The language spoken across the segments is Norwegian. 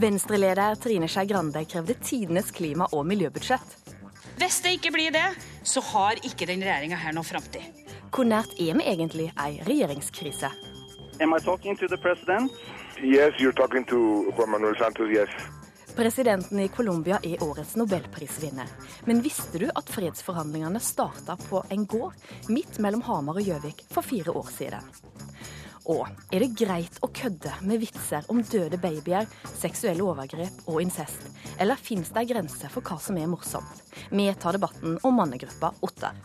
Venstre-leder Trine Skei Grande krevde tidenes klima- og miljøbudsjett. Hvis det ikke blir det, så har ikke den regjeringa her noe framtid. Hvor nært er vi egentlig ei regjeringskrise? Am I talking to the president? Yes, you're talking to Juan Manuel Santos, yes. Presidenten i Colombia er årets nobelprisvinner. Men visste du at fredsforhandlingene starta på en gård midt mellom Hamar og Gjøvik for fire år siden? Og er det greit å kødde med vitser om døde babyer, seksuelle overgrep og incest? Eller fins det ei grense for hva som er morsomt? Vi tar debatten om mannegruppa Otter.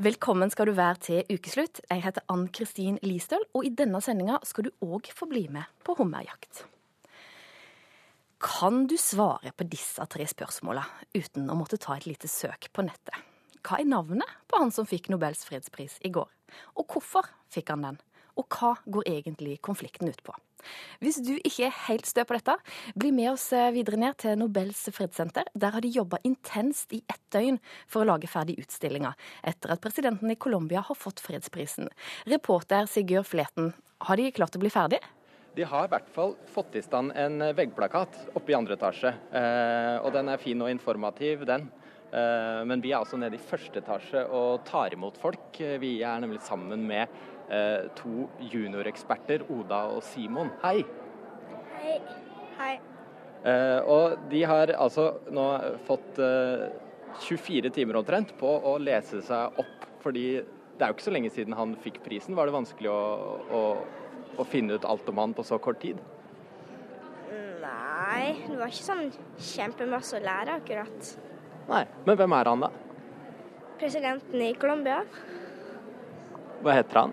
Velkommen skal du være til ukeslutt. Jeg heter Ann Kristin Listøl, og i denne sendinga skal du òg få bli med på hummerjakt. Kan du svare på disse tre spørsmåla uten å måtte ta et lite søk på nettet? Hva er navnet på han som fikk Nobels fredspris i går? Og hvorfor fikk han den? Og hva går egentlig konflikten ut på? Hvis du ikke er helt stø på dette, bli med oss videre ned til Nobels fredssenter. Der har de jobba intenst i ett døgn for å lage ferdig utstillinga, etter at presidenten i Colombia har fått fredsprisen. Reporter Sigurd Fleten, har de klart å bli ferdig? De har i hvert fall fått i stand en veggplakat oppe i andre etasje. Eh, og den er fin og informativ, den. Eh, men vi er altså nede i første etasje og tar imot folk. Vi er nemlig sammen med eh, to junioreksperter, Oda og Simon. Hei. Hei. Hei. Eh, og de har altså nå fått 24 timer omtrent på å lese seg opp, fordi det er jo ikke så lenge siden han fikk prisen. Var det vanskelig å, å, å finne ut alt om han på så kort tid? Nei, det var ikke sånn kjempemasse å lære akkurat. Nei, Men hvem er han, da? Presidenten i Colombia, Hva heter han?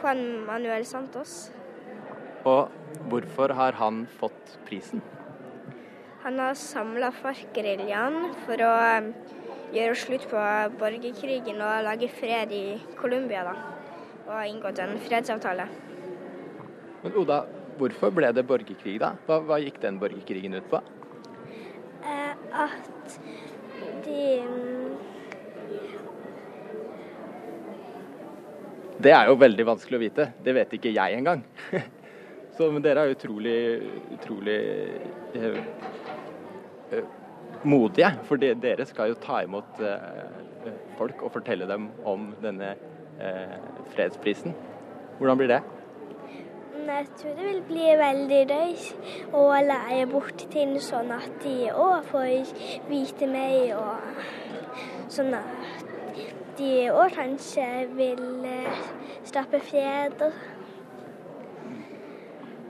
Juan Manuel Santos, Og hvorfor har han fått prisen? han har samla FARC-geriljaen for å um, gjøre slutt på borgerkrigen og lage fred i Colombia. Og har inngått en fredsavtale. Men Oda, hvorfor ble det borgerkrig, da? Hva, hva gikk den borgerkrigen ut på? Eh, at Det er jo veldig vanskelig å vite. Det vet ikke jeg engang. Så, men dere er utrolig, utrolig eh, eh, modige. For de, dere skal jo ta imot eh, folk og fortelle dem om denne eh, fredsprisen. Hvordan blir det? Jeg tror det vil bli veldig gøy å lære bort ting, sånn at de òg får vite meg, og sånn at de òg kanskje vil eh, skape fred.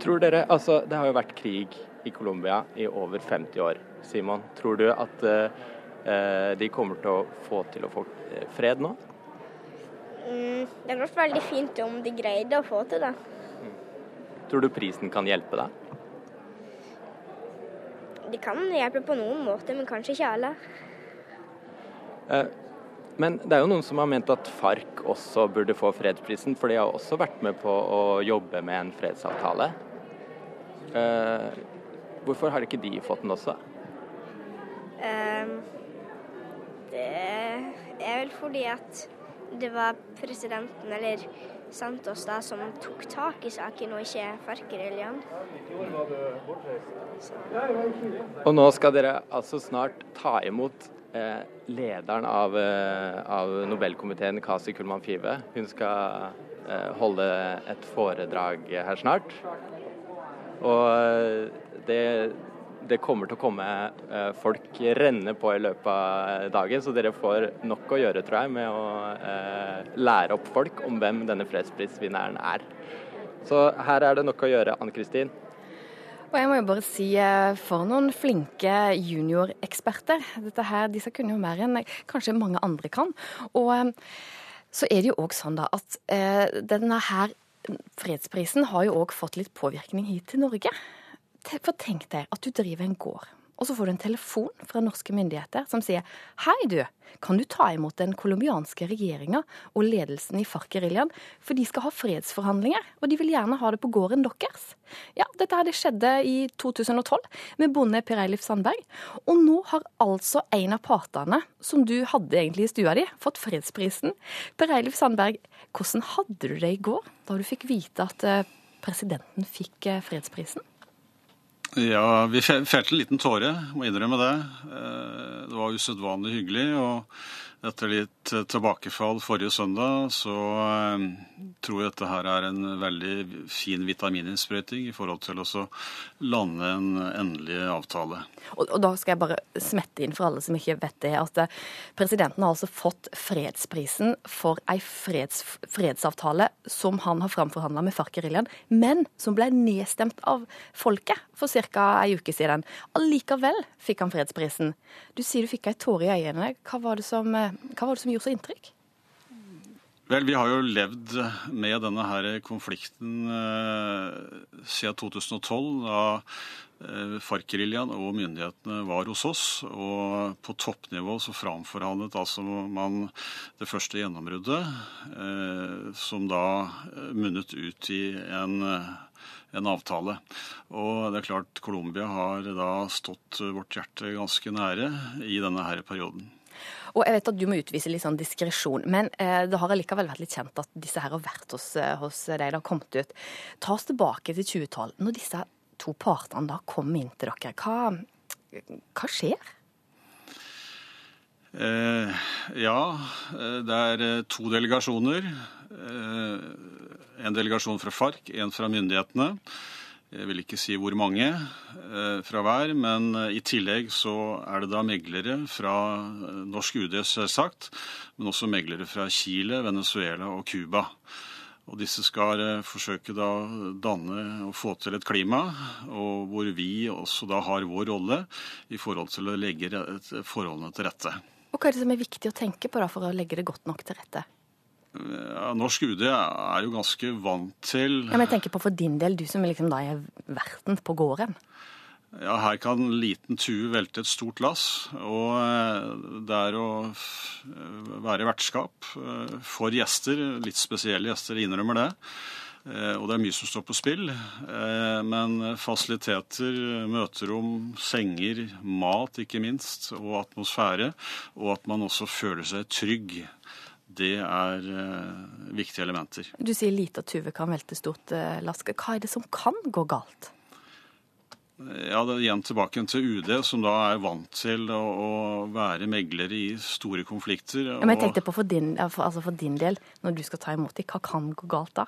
Tror dere, altså Det har jo vært krig i Colombia i over 50 år. Simon, tror du at uh, de kommer til å få til å få fred nå? Mm, det hadde vært veldig fint om de greide å få til det. Tror du prisen kan hjelpe deg? Det kan hjelpe på noen måter, men kanskje ikke alle. Eh, Men det er jo noen som har ment at FARC også burde få fredsprisen, for de har også vært med på å jobbe med en fredsavtale. Eh, Hvorfor har ikke de fått den også? Eh, det er vel fordi at det var presidenten, eller Santos, da, som tok tak i saken, og ikke FARC-geriljaen. Og nå skal dere altså snart ta imot eh, lederen av, eh, av Nobelkomiteen, Kasi Kullmann Five. Hun skal eh, holde et foredrag her snart. Og eh, det, det kommer til å komme eh, folk renne på i løpet av dagen, så dere får nok å gjøre, tror jeg, med å eh, lære opp folk om hvem denne fredsprisvinneren er. Så her er det nok å gjøre, Ann Kristin. Og jeg må jo bare si eh, for noen flinke junioreksperter. Dette her, Disse kunne jo mer enn kanskje mange andre kan. Og så er det jo òg sånn da at denne her fredsprisen har jo òg fått litt påvirkning hit til Norge. For tenk deg at du driver en gård, og så får du en telefon fra norske myndigheter som sier Hei, du, kan du ta imot den colombianske regjeringa og ledelsen i FARC-geriljaen, for de skal ha fredsforhandlinger, og de vil gjerne ha det på gården deres. Ja, dette her det skjedde i 2012 med bonde Per Eilif Sandberg, og nå har altså en av partene som du hadde egentlig i stua di, fått fredsprisen. Per Eilif Sandberg, hvordan hadde du det i går da du fikk vite at eh, presidenten fikk eh, fredsprisen? Ja, vi felte en liten tåre, må innrømme det. Eh, det var usedvanlig hyggelig. og etter litt eh, tilbakefall forrige søndag, så eh, tror jeg dette her er en veldig fin vitamininnsprøyting i forhold til å lande en endelig avtale. Og, og, da skal jeg bare smette inn for alle som ikke vet det, at eh, presidenten har altså fått fredsprisen for ei freds, fredsavtale som han har framforhandla med FARC-geriljaen, men som ble nedstemt av folket for ca. ei uke siden. Allikevel fikk han fredsprisen. Du sier du fikk ei tåre i øynene. Hva var det som hva var det som gjorde så inntrykk? Vel, Vi har jo levd med denne her konflikten eh, siden 2012, da eh, FARC-geriljaen og myndighetene var hos oss. Og på toppnivå så framforhandlet altså man det første gjennombruddet, eh, som da munnet ut i en en avtale. Og det er klart Colombia har da stått vårt hjerte ganske nære i denne her perioden. Og jeg vet at du må utvise litt sånn diskresjon, men eh, det har allikevel vært litt kjent at disse her har vært hos, eh, hos deg, det har kommet ut. Ta oss tilbake til 2012. Når disse to partene da kom inn til dere, hva, hva skjer? Eh, ja, eh, det er eh, to delegasjoner. En delegasjon fra FARC, en fra myndighetene. Jeg vil ikke si hvor mange eh, fra hver, men eh, i tillegg så er det da meglere fra eh, norsk UD, selvsagt, men også meglere fra Chile, Venezuela og Cuba. Og disse skal forsøke da danne og få til et klima, og hvor vi også da har vår rolle i forhold til å legge forholdene til rette. Og Hva er det som er viktig å tenke på da for å legge det godt nok til rette? Ja, norsk UD er jo ganske vant til Ja, men jeg tenker på for din del, du som liksom da er verten på gården. Ja, her kan en liten tue velte et stort lass. Og eh, det er å være vertskap eh, for gjester, litt spesielle gjester, innrømmer det. Eh, og det er mye som står på spill. Men fasiliteter, møterom, senger, mat ikke minst, og atmosfære. Og at man også føler seg trygg det er uh, viktige elementer. Du sier lite at Tuve kan velte stort uh, laske. Hva er det som kan gå galt? Ja, det er Igjen tilbake til UD, som da er vant til å, å være meglere i store konflikter. Ja, men jeg tenkte på for din, altså for din del, når du skal ta imot dem, hva kan gå galt da?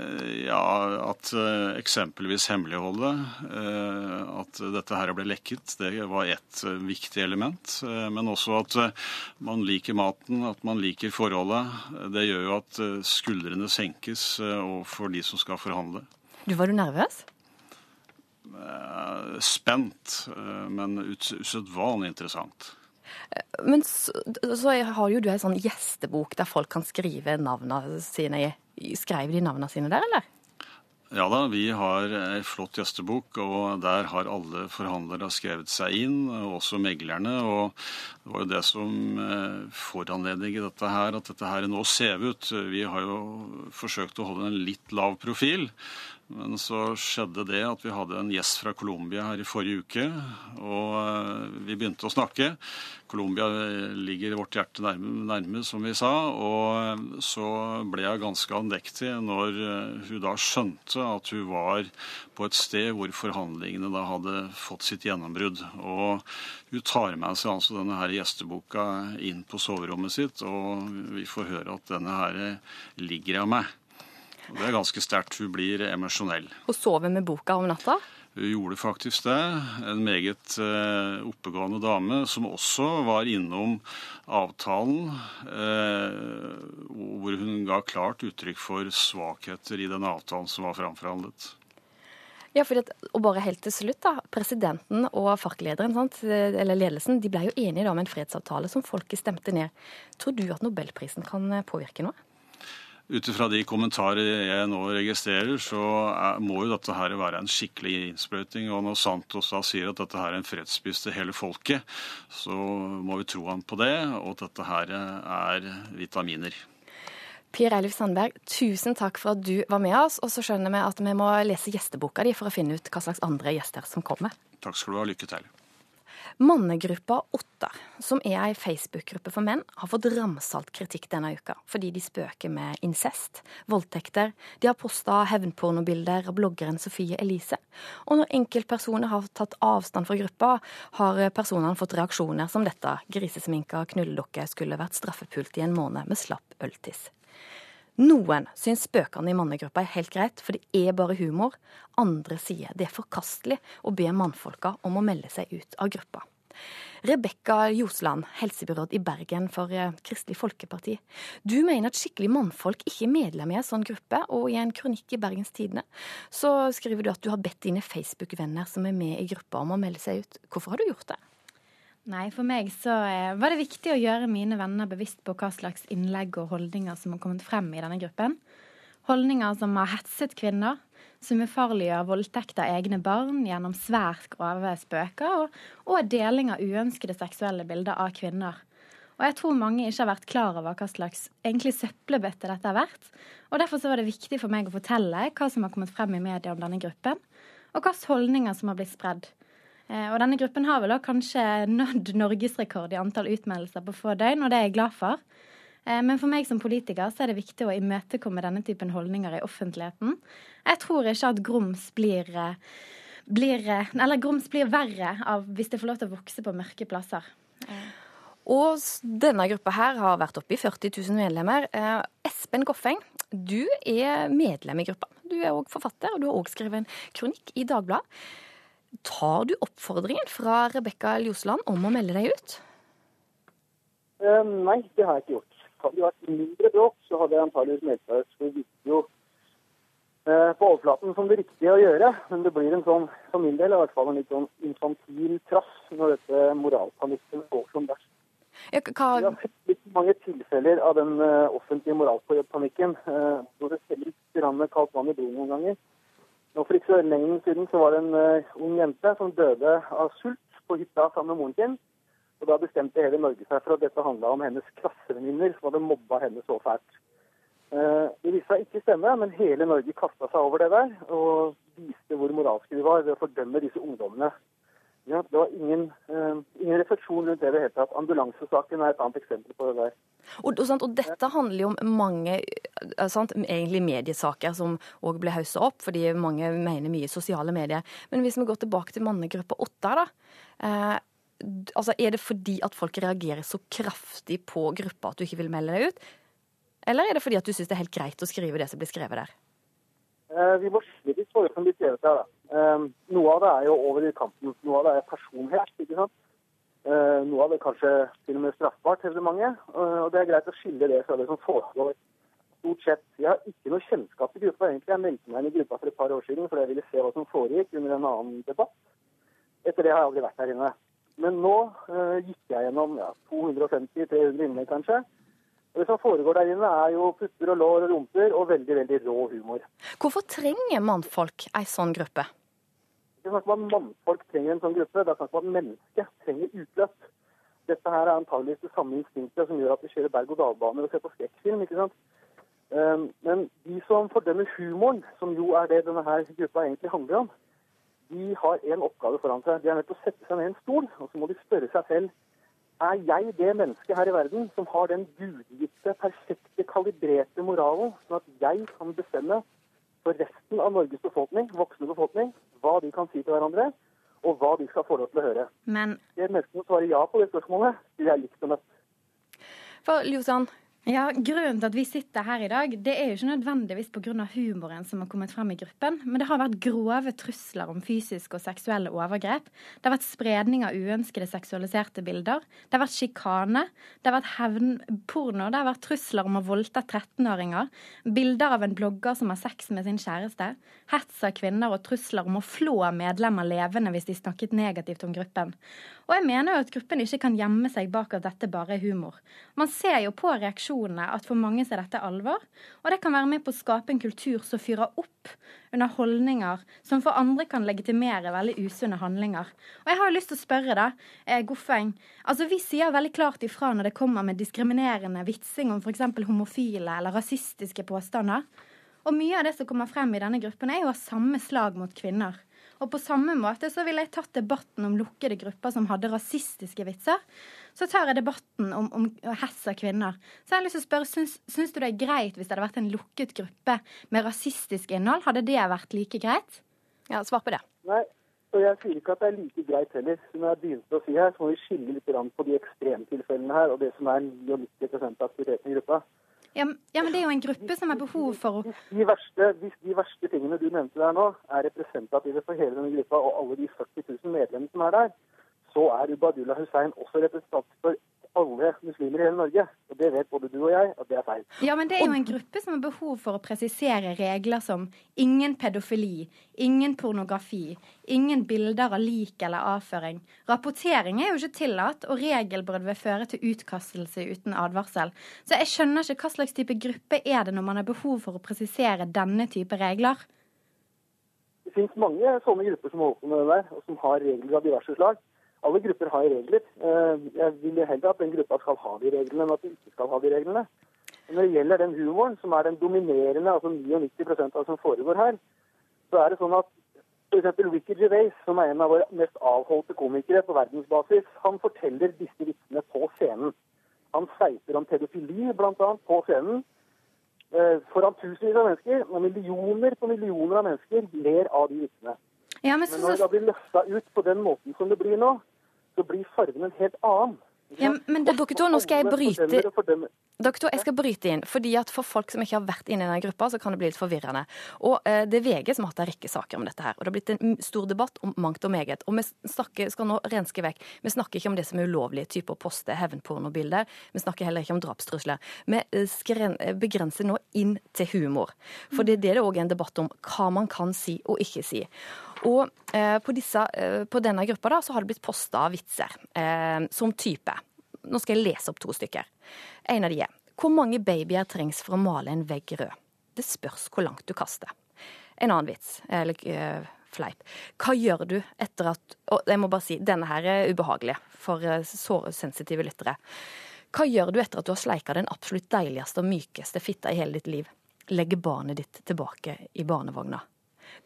Eh, ja, at eh, eksempelvis hemmeligholdet, eh, at dette her ble lekket, det var ett viktig element. Men også at man liker maten, at man liker forholdet. Det gjør jo at skuldrene senkes overfor de som skal forhandle. Du Var du nervøs? Spent, men usedvanlig interessant. Men så, så, har jo du ei sånn gjestebok der folk kan skrive navnene sine i. Skrev de navnene sine der, eller? Ja da, vi har ei flott gjestebok, og der har alle forhandlere skrevet seg inn, også meglerne. Og det var jo det som eh, foranlediget dette her, at dette her nå ser ut. Vi har jo forsøkt å holde en litt lav profil. Men så skjedde det at vi hadde en gjest fra Colombia her i forrige uke. Og eh, vi begynte å snakke. Colombia ligger vårt hjerte nærme, nærme, som vi sa. Og eh, så ble jeg ganske andektig når eh, hun da skjønte at hun var på et sted hvor forhandlingene da hadde fått sitt gjennombrudd. Og hun tar med seg altså denne her gjesteboka inn på soverommet sitt, og vi får høre at denne her ligger av meg. Det er ganske sterkt. Hun blir emosjonell. Hun sover med boka om natta? Hun gjorde faktisk det. En meget eh, oppegående dame som også var innom avtalen, eh, hvor hun ga klart uttrykk for svakheter i den avtalen som var framforhandlet. Ja, for det, og bare helt til slutt da, Presidenten og FARC-lederen eller ledelsen, de ble jo enige om en fredsavtale som folket stemte ned. Tror du at nobelprisen kan påvirke noe? Ut ifra de kommentarer jeg nå registrerer, så er, må jo dette her være en skikkelig innsprøyting. Og når Santos da sier at dette her er en fredspris til hele folket, så må vi tro han på det, og at dette her er vitaminer. Per Eilif Sandberg, tusen takk for at du var med oss. Og så skjønner vi at vi må lese gjesteboka di for å finne ut hva slags andre gjester som kommer. Takk skal du ha. Lykke til. Mannegruppa Ottar, som er ei Facebook-gruppe for menn, har fått ramsalt kritikk denne uka fordi de spøker med incest, voldtekter. De har posta hevnpornobilder av bloggeren Sofie Elise. Og når enkeltpersoner har tatt avstand fra gruppa, har personene fått reaksjoner som dette. Grisesminka knulledokke skulle vært straffepult i en måned med slapp øltiss. Noen syns spøkene i mannegruppa er helt greit, for det er bare humor. Andre sier det er forkastelig å be mannfolka om å melde seg ut av gruppa. Rebekka Ljosland, helsebyråd i Bergen for eh, Kristelig Folkeparti. Du mener at skikkelig mannfolk ikke er medlem i en sånn gruppe, og i en kronikk i Bergens Tidende så skriver du at du har bedt dine Facebook-venner som er med i gruppa om å melde seg ut. Hvorfor har du gjort det? Nei, for meg så eh, var det viktig å gjøre mine venner bevisst på hva slags innlegg og holdninger som har kommet frem i denne gruppen. Holdninger som har hetset kvinner, som ufarliggjør voldtekt av egne barn gjennom svært grove spøker, og, og deling av uønskede seksuelle bilder av kvinner. Og jeg tror mange ikke har vært klar over hva slags egentlig søppelbøtte dette har vært. Og derfor så var det viktig for meg å fortelle hva som har kommet frem i media om denne gruppen, og hvilke holdninger som har blitt spredd. Eh, og denne gruppen har vel òg kanskje nådd norgesrekord i antall utmeldelser på få døgn, og det er jeg glad for. Eh, men for meg som politiker så er det viktig å imøtekomme denne typen holdninger i offentligheten. Jeg tror ikke at grums blir, eh, blir Eller grums blir verre av hvis det får lov til å vokse på mørke plasser. Og denne gruppa her har vært oppe i 40 000 medlemmer. Espen Goffeng, du er medlem i gruppa. Du er òg forfatter, og du har òg skrevet en kronikk i Dagbladet. Tar du oppfordringen fra Rebekka Ljosland om å melde deg ut? Eh, nei, det har jeg ikke gjort. Hadde det vært mindre bråk, så hadde jeg antakeligvis meldt meg ut. Det virker jo eh, på overflaten som det riktige å gjøre, men det blir en sånn, for min del i hvert fall en litt sånn infantil trass når dette moralpanikken går som verst. Ja, hva... Vi har sett litt mange tilfeller av den uh, offentlige moralpanikken hvor det steller litt kaldt vann i blodet noen ganger. Nå For ikke så lenge siden så var det en uh, ung jente som døde av sult på hytta sammen med moren sin. Og Da bestemte hele Norge seg for at dette handla om hennes klassevenninner som hadde mobba henne så fælt. Uh, det viste seg ikke stemme, men hele Norge kasta seg over det der og viste hvor moralske de var ved å fordømme disse ungdommene. Ja, det var ingen, uh, ingen refleksjon rundt det det hele tatt. Ambulansesaken er et annet eksempel på det der. Og, og, og, dette handler jo om mange eh, sant, egentlig mediesaker som òg ble haussa opp, fordi mange mener mye sosiale medier. Men hvis vi går tilbake til mannegruppa Åtta, da. Uh, altså Er det fordi at folk reagerer så kraftig på gruppa at du ikke vil melde deg ut? Eller er det fordi at du syns det er helt greit å skrive det som blir skrevet der? Eh, vi må skille litt for det som blir skrevet her. Eh, noe av det er jo over i kanten. Noe av det er personlighet. ikke sant? Eh, noe av det kanskje til og med straffbart, hevder mange. Og det er greit å skille det fra det som foregår. Stort sett. Jeg har ikke noe kjennskap til gruppa, egentlig. Jeg meldte meg inn i gruppa for et par år siden fordi jeg ville se hva som foregikk under en annen debatt. Etter det har jeg aldri vært her inne. Men nå gikk jeg gjennom ja, 250-300 innlegg, kanskje. Og Det som foregår der inne, er jo putter og lår og rumper og veldig veldig rå humor. Hvorfor trenger mannfolk ei sånn gruppe? Det er snakk om at mannfolk trenger en sånn gruppe. Det er snakk om at mennesket trenger utløp. Dette her er antageligvis det samme instinktet som gjør at vi kjører berg-og-dal-baner og ser på skrekkfilm. ikke sant? Ehm, men de som fordømmer humoren, som jo er det denne her gruppa egentlig handler om, de har en oppgave foran seg. De er nødt til å sette seg ned i en stol, og så må de spørre seg selv er jeg det mennesket her i verden som har den gudgitte, perfekte, kalibrerte moralen, sånn at jeg kan bestemme for resten av Norges befolkning, voksne befolkning, hva de kan si til hverandre, og hva de skal få lov til å høre. Men... Det menneskene svarer ja på det spørsmålet, vil jeg likt å møte. For Ljosan, ja, Grunnen til at vi sitter her i dag, det er jo ikke nødvendigvis pga. humoren som har kommet frem i gruppen, men det har vært grove trusler om fysiske og seksuelle overgrep. Det har vært spredning av uønskede seksualiserte bilder. Det har vært sjikane. Det har vært hevnporno. Det har vært trusler om å voldta 13-åringer. Bilder av en blogger som har sex med sin kjæreste. Hets av kvinner og trusler om å flå medlemmer levende hvis de snakket negativt om gruppen. Og jeg mener jo at gruppen ikke kan gjemme seg bak at dette bare er humor. Man ser jo på reaksjonene at for mange er dette alvor, og det kan være med på å skape en kultur som fyrer opp under holdninger som for andre kan legitimere veldig usunne handlinger. Og jeg har jo lyst til å spørre deg, eh, Goffeng. Altså, vi sier veldig klart ifra når det kommer med diskriminerende vitsing om f.eks. homofile eller rasistiske påstander. Og mye av det som kommer frem i denne gruppen, er jo av samme slag mot kvinner. Og på samme måte så ville jeg tatt debatten om lukkede grupper som hadde rasistiske vitser. Så tar jeg debatten om, om hets av kvinner. Så jeg har lyst til å spørre, syns, syns du det er greit hvis det hadde vært en lukket gruppe med rasistisk innhold? Hadde det vært like greit? Ja, Svar på det. Nei, og jeg sier ikke at det er like greit heller. Som jeg begynte å si her, så må vi skille litt på de ekstremtilfellene her og det som er 99 av aktiviteten i gruppa. Ja, ja, men det er jo en gruppe som har behov for Hvis de, verste, hvis de verste tingene du nevnte der nå, er representative for hele denne gruppa og alle de 40 000 medlemmene som er der, så er Ubadullah Hussein også representant for alle muslimer i hele Norge. Og det vet både du og jeg at det er feil. Ja, men det er jo en gruppe som har behov for å presisere regler som ingen pedofili, ingen pornografi, ingen bilder av lik eller avføring. Rapportering er jo ikke tillatt, og regelbrudd vil føre til utkastelse uten advarsel. Så jeg skjønner ikke hva slags type gruppe er det når man har behov for å presisere denne type regler? Det finnes mange sånne grupper som holder på med det der, og som har regler av diverse slag. Alle grupper har regler. Eh, jeg vil heller at den gruppa skal ha de reglene, enn at de ikke skal ha de reglene. Når det gjelder den humoren, som er den dominerende, altså 99% av det som foregår her, så er det sånn at f.eks. Ricky Gervais, som er en av våre mest avholdte komikere på verdensbasis, han forteller disse vitsene på scenen. Han sveiper om pedofili, bl.a., på scenen. Eh, foran tusenvis av mennesker, millioner på millioner av mennesker ler av de vitsene. Ja, men, men når det da blir løfta ut på den måten som det blir nå, så blir fargen en helt annen. Ja, men der, og to, nå skal jeg bryte to, jeg skal bryte inn, fordi at For folk som ikke har vært inne i denne gruppa, så kan det bli litt forvirrende. Og eh, Det er VG som har hatt en rekke saker om dette. her, og Det har blitt en stor debatt om mangt og meget. og Vi snakker, skal nå renske vekk. Vi snakker ikke om det som er ulovlige typer poste hevnpornobilder. Vi snakker heller ikke om drapstrusler. Vi skren, begrenser nå inn til humor. For det er det òg en debatt om. Hva man kan si og ikke si. Og eh, på, disse, eh, på, denne gruppa da, så har det blitt posta vitser eh, som type. Nå skal jeg lese opp to stykker. En av de er Hvor mange babyer trengs for å male en vegg rød? Det spørs hvor langt du kaster. En annen vits, eller uh, fleip. Hva gjør du etter at Og jeg må bare si, denne her er ubehagelig for uh, sårsensitive lyttere. Hva gjør du etter at du har sleika den absolutt deiligste og mykeste fitta i hele ditt liv? Legge barnet ditt tilbake i barnevogna.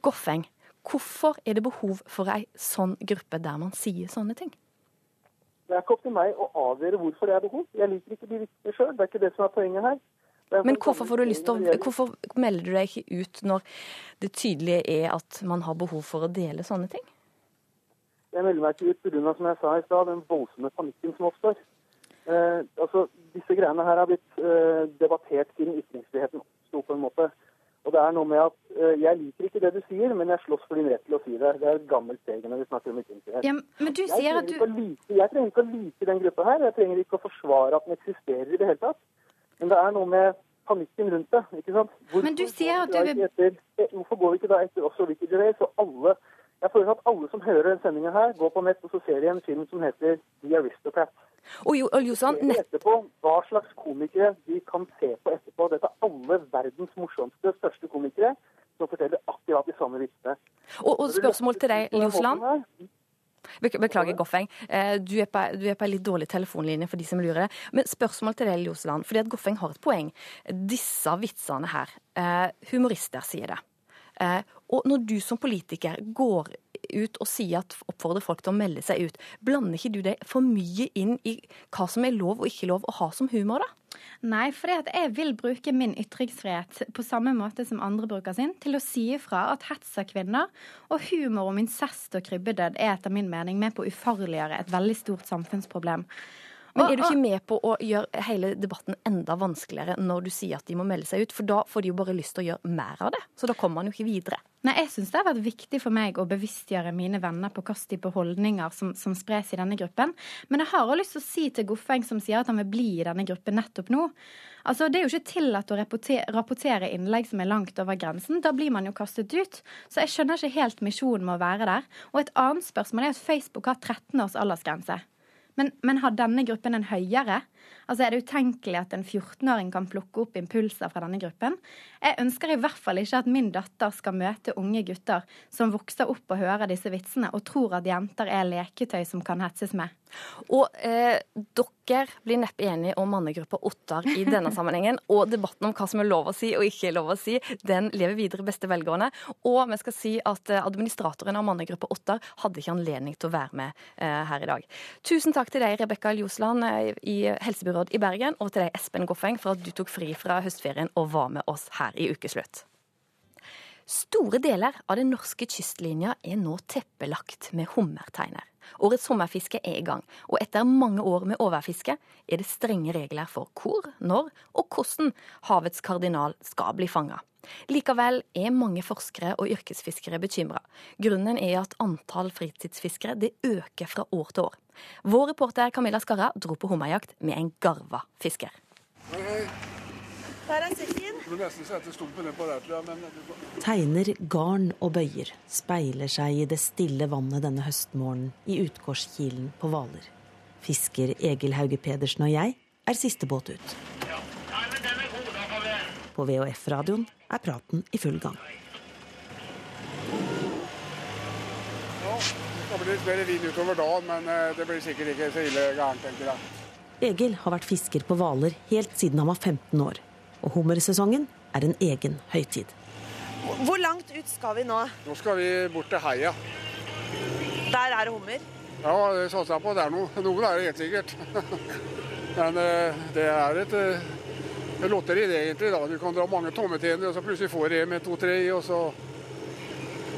Goffeng, Hvorfor er det behov for ei sånn gruppe der man sier sånne ting? Det er ikke opp til meg å avgjøre hvorfor det er behov. Jeg liker ikke de vitsene sjøl. Det er ikke det som er poenget her. Men hvorfor, får du lyst å, hvorfor melder du deg ikke ut når det tydelige er at man har behov for å dele sånne ting? Jeg melder meg ikke ut pga. som jeg sa i stad, den voldsomme panikken som oppstår. Eh, altså, Disse greiene her har blitt eh, debattert siden ytringsfriheten oppsto på en måte. Og det er noe med at uh, Jeg liker ikke det du sier, men jeg slåss for din rett til å si det. Det er et gammelt steg når vi snakker om ytringsfrihet. Ja, men du sier at du... Like, jeg trenger ikke å like den gruppa her. Jeg trenger ikke å forsvare at den eksisterer i det hele tatt. Men det er noe med panikken rundt det. ikke sant? Hvorfor men du sier at du. Etter, eh, hvorfor går vi ikke da etter også Ricky Gervais og alle jeg føler at alle som hører denne sendinga her, går på nett og så ser de en film som heter The Aristocrats. Og jo, nett... etterpå hva slags komikere vi kan se på etterpå. Dette er alle verdens morsomste, største komikere som forteller akkurat de samme vitsene. Og, og spørsmål til deg, Ljosland. Beklager, Goffeng. Eh, du er, på, du er på en litt dårlig telefonlinje for de som lurer. Men spørsmål til deg, Ljosland. Fordi at Goffeng har et poeng. Disse vitsene her. Eh, humorister sier det. Eh, og når du som politiker går ut og sier at oppfordrer folk til å melde seg ut, blander ikke du deg for mye inn i hva som er lov og ikke lov å ha som humor, da? Nei, for jeg vil bruke min ytringsfrihet på samme måte som andre bruker sin, til å si ifra at hets av kvinner og humor om incest og krybbedød er etter min mening med på å ufarliggjøre et veldig stort samfunnsproblem. Men er du ikke med på å gjøre hele debatten enda vanskeligere når du sier at de må melde seg ut? For da får de jo bare lyst til å gjøre mer av det. Så da kommer man jo ikke videre. Nei, jeg syns det har vært viktig for meg å bevisstgjøre mine venner på hvilke type holdninger som, som, spres i denne gruppen. Men jeg har også lyst til å si til Goffeng, som sier at han vil bli i denne gruppen nettopp nå Altså, Det er jo ikke tillatt å rapportere innlegg som er langt over grensen. Da blir man jo kastet ut. Så jeg skjønner ikke helt misjonen med å være der. Og et annet spørsmål er at Facebook har 13 års aldersgrense. Men, men, har denne gruppen en høyere? Altså Er det utenkelig at en 14-åring kan plukke opp impulser fra denne gruppen? Jeg ønsker i hvert fall ikke at min datter skal møte unge gutter som vokser opp og hører disse vitsene og tror at jenter er leketøy som kan hetses med. Og eh, dere blir neppe enige om mannegruppa Ottar i denne sammenhengen. Og debatten om hva som er lov å si og ikke lov å si, den lever videre beste velgående. Og vi skal si at eh, administratoren av mannegruppa Ottar hadde ikke anledning til å være med eh, her i dag. Tusen takk til deg, Rebekka Ljosland eh, i helsebyrådet i Bergen, og til deg, Espen Goffeng, for at du tok fri fra høstferien og var med oss her i Ukeslutt. Store deler av den norske kystlinja er nå teppelagt med hummerteiner. Årets sommerfiske er i gang, og etter mange år med overfiske er det strenge regler for hvor, når og hvordan havets kardinal skal bli fanga. Likevel er mange forskere og yrkesfiskere bekymra. Grunnen er at antall fritidsfiskere det øker fra år til år. Vår reporter Camilla Skarra dro på hummerjakt med en garva fisker. Her er sekken. Nesten sette stumpen nedpå der, tror jeg. Men... Tegner, garn og bøyer speiler seg i det stille vannet denne høstmorgenen i Utgårdskilen på Hvaler. Fisker Egil Hauge Pedersen og jeg er siste båt ut. På VHF-radioen er praten i full gang. Ja, det skal bli litt mer vind utover dagen, men eh, det blir sikkert ikke så ille gærent, tenker jeg. Egil har vært fisker på Hvaler helt siden han var 15 år og hummersesongen er en egen høytid. Hvor langt ut skal vi nå? Nå skal vi bort til heia. Der er det hummer? Ja, det satser jeg på. Det er noe. Noen er det helt sikkert. Men eh, det er et, et eh, lotteri, det egentlig. da. Du kan dra mange tommetenner, og så plutselig får du en med to-tre i, og så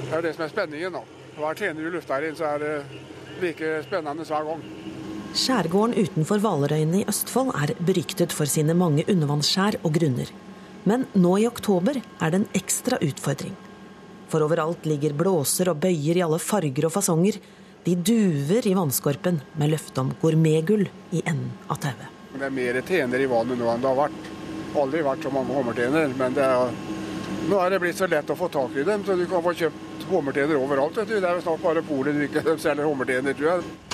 Det er det som er spenningen, da. Hver tjener du lufter inn, så er det like spennende hver gang. Skjærgården utenfor Hvalerøyene i Østfold er beryktet for sine mange undervannsskjær og grunner. Men nå i oktober er det en ekstra utfordring. For overalt ligger blåser og bøyer i alle farger og fasonger. De duver i vannskorpen med løfte om gourmetgull i enden av tauet. Det er mer tjener i vannet nå enn det har vært. Aldri vært så mange hummertjener, Men er, nå er det blitt så lett å få tak i dem, så du kan få kjøpt hummertjener overalt. Det er snart bare polet du ikke selger hummertjener, tror jeg.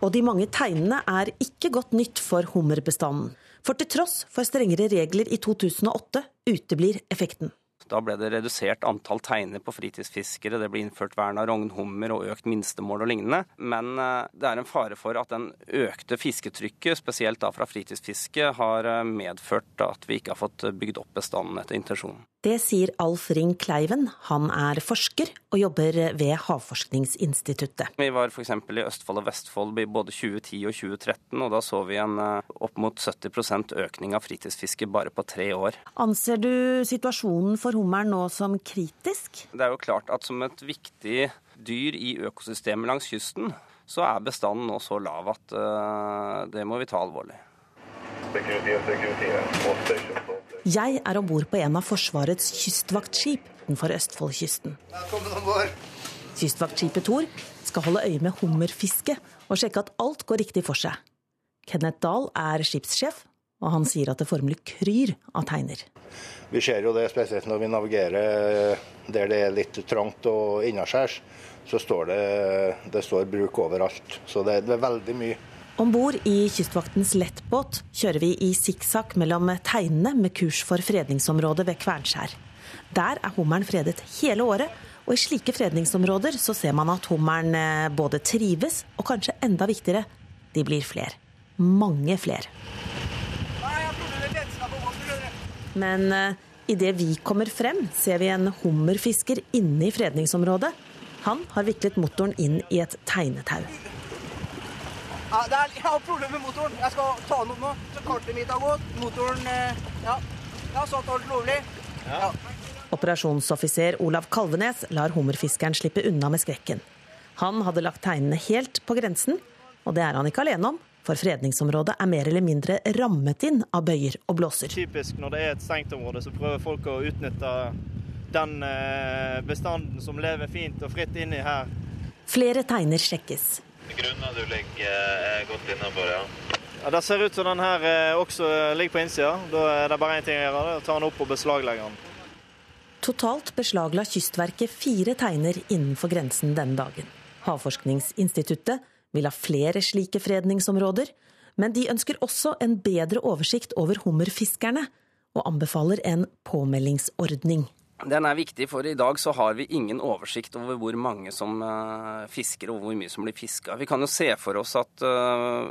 Og de mange tegnene er ikke godt nytt for hummerbestanden. For til tross for strengere regler i 2008 uteblir effekten. Da ble det redusert antall teiner på fritidsfiskere, det ble innført vern av rognhummer og økt minstemål og lignende. Men eh, det er en fare for at den økte fisketrykket, spesielt da fra fritidsfiske, har eh, medført at vi ikke har fått bygd opp bestanden etter intensjonen. Det sier Alf Ring Kleiven. Han er forsker og jobber ved Havforskningsinstituttet. Vi var f.eks. i Østfold og Vestfold i både 2010 og 2013, og da så vi en eh, opp mot 70% økning av fritidsfiske bare på tre år. Anser du situasjonen for hummeren nå som kritisk? Det er jo klart at som et viktig dyr i økosystemet langs kysten, så er bestanden nå så lav at uh, det må vi ta alvorlig. Jeg er om bord på en av Forsvarets kystvaktskip utenfor Østfoldkysten. Kystvaktskipet Thor skal holde øye med hummerfiske og sjekke at alt går riktig for seg. Kenneth Dahl er skipssjef, og han sier at det formelig kryr av teiner. Vi ser jo det spesielt når vi navigerer der det er litt trangt og innaskjærs. Så står det, det står bruk overalt. Så det, det er veldig mye om bord i Kystvaktens lettbåt kjører vi i sikksakk mellom teinene med kurs for fredningsområdet ved Kvernskjær. Der er hummeren fredet hele året, og i slike fredningsområder så ser man at hummeren eh, både trives, og kanskje enda viktigere, de blir flere. Mange flere. Men uh, idet vi kommer frem, ser vi en hummerfisker inne i fredningsområdet. Han har viklet motoren inn i et tegnetau. Ja, er, jeg har problemer med motoren. Jeg skal ta den opp nå. Så Kartet mitt har gått. Motoren eh, Ja, så har satt alt lovlig. Ja. Operasjonsoffiser Olav Kalvenes lar hummerfiskeren slippe unna med skrekken. Han hadde lagt tegnene helt på grensen, og det er han ikke alene om. For fredningsområdet er mer eller mindre rammet inn av bøyer og blåser. Typisk når det er et stengt område, så prøver folk å utnytte den eh, bestanden som lever fint og fritt inni her. Flere teiner sjekkes. Grunna du ligger er godt innafor, ja. ja. Det ser ut som den her eh, også ligger på innsida. Da er det bare én ting å gjøre, det er å ta den opp og beslaglegge den. Totalt beslagla Kystverket fire teiner innenfor grensen denne dagen. Havforskningsinstituttet vil ha flere slike fredningsområder, men de ønsker også en bedre oversikt over hummerfiskerne, og anbefaler en påmeldingsordning. Den er viktig, for i dag så har vi ingen oversikt over hvor mange som uh, fisker og hvor mye som blir fiska. Vi kan jo se for oss at uh,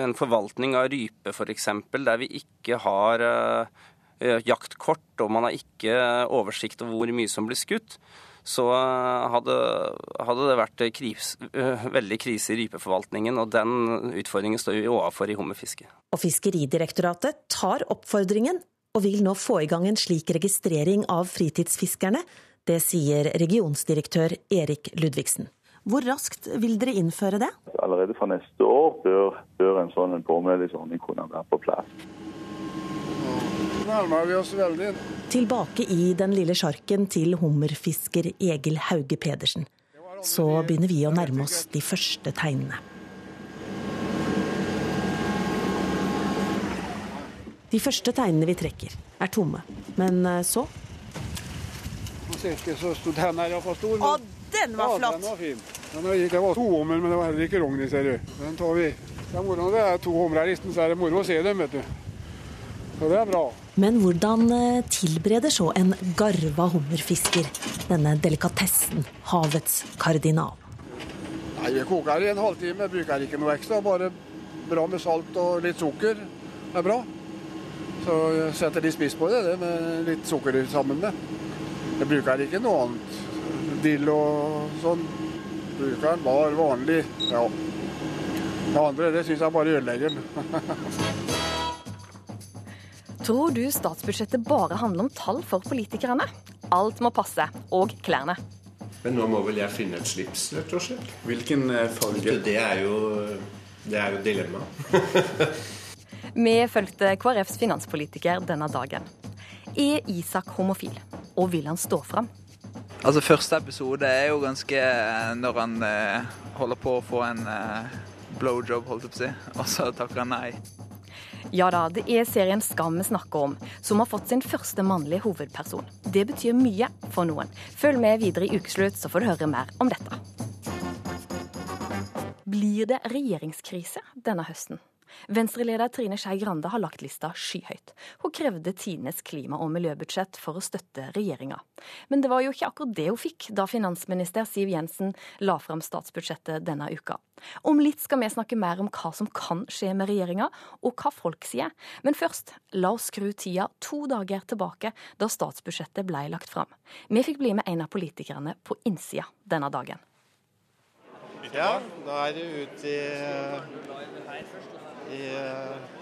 en forvaltning av rype f.eks., der vi ikke har uh, jaktkort og man har ikke oversikt over hvor mye som blir skutt, så hadde, hadde det vært kris, veldig krise i rypeforvaltningen. Og den utfordringen står vi overfor i hummerfisket. Og Fiskeridirektoratet tar oppfordringen og vil nå få i gang en slik registrering av fritidsfiskerne. Det sier regionsdirektør Erik Ludvigsen. Hvor raskt vil dere innføre det? Allerede fra neste år bør, bør en sånn påmeldingsordning kunne være på plass. Nå nærmer vi oss veldig. Tilbake i den lille sjarken til hummerfisker Egil Hauge Pedersen. Så begynner vi å nærme oss de første tegnene. De første tegnene vi trekker, er tomme. Men eh, så Man ser ikke så stor. Den er iallfall stor. Å, den var ja, flott! Den var fin. Den det var to hummer, men det var heller ikke rogn i, ser du. Den tar vi. Det er moro når det er to humrer i listen, så er det moro å se dem, vet du. Så det er bra. Men hvordan eh, tilbereder så en garva hummerfisker denne delikatessen, havets kardinal? Nei, Vi koker i en halvtime, bruker ikke noe ekstra. Bare bra med salt og litt sukker er bra. Så jeg setter litt spiss på det, det med litt sukker sammen med. Jeg bruker ikke noe annet. Dill og sånn. Bruker den bare vanlig. Ja. Det andre det syns jeg bare ødelegger den. Tror du statsbudsjettet bare handler om tall for politikerne? Alt må passe, og klærne. Men nå må vel jeg finne et slips, rett og slett. Hvilken eh, farge? Det er jo, det er jo dilemma. Vi fulgte KrFs finanspolitiker denne dagen. Er Isak homofil, og vil han stå fram? Altså Første episode er jo ganske eh, når han eh, holder på å få en eh, blowjob, holdt jeg på å si, og så takker han nei. Ja da, det er serien Skam vi snakker om, som har fått sin første mannlige hovedperson. Det betyr mye for noen. Følg med videre i Ukeslutt, så får du høre mer om dette. Blir det regjeringskrise denne høsten? Venstre-leder Trine Skei Grande har lagt lista skyhøyt. Hun krevde tidenes klima- og miljøbudsjett for å støtte regjeringa. Men det var jo ikke akkurat det hun fikk da finansminister Siv Jensen la fram statsbudsjettet denne uka. Om litt skal vi snakke mer om hva som kan skje med regjeringa, og hva folk sier. Men først, la oss skru tida to dager tilbake, da statsbudsjettet ble lagt fram. Vi fikk bli med en av politikerne på innsida denne dagen. Ja, da er det ut i, i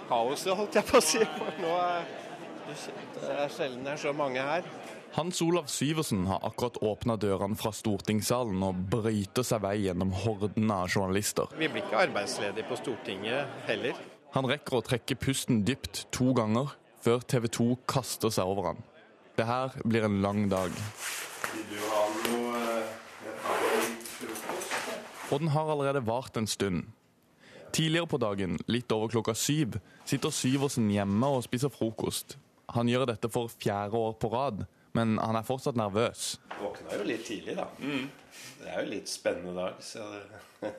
kaoset, holdt jeg på å si. For nå er det er sjelden det er så mange her. Hans Olav Syversen har akkurat åpna dørene fra stortingssalen og brøyter seg vei gjennom horden av journalister. Vi blir ikke arbeidsledige på Stortinget heller. Han rekker å trekke pusten dypt to ganger før TV 2 kaster seg over han. Det her blir en lang dag. Frokost? Og den har allerede vart en stund. Tidligere på dagen, litt over klokka syv, sitter Syversen hjemme og spiser frokost. Han gjør dette for fjerde år på rad, men han er fortsatt nervøs. Våkna jo litt tidlig, da. Det er jo litt spennende dag, så det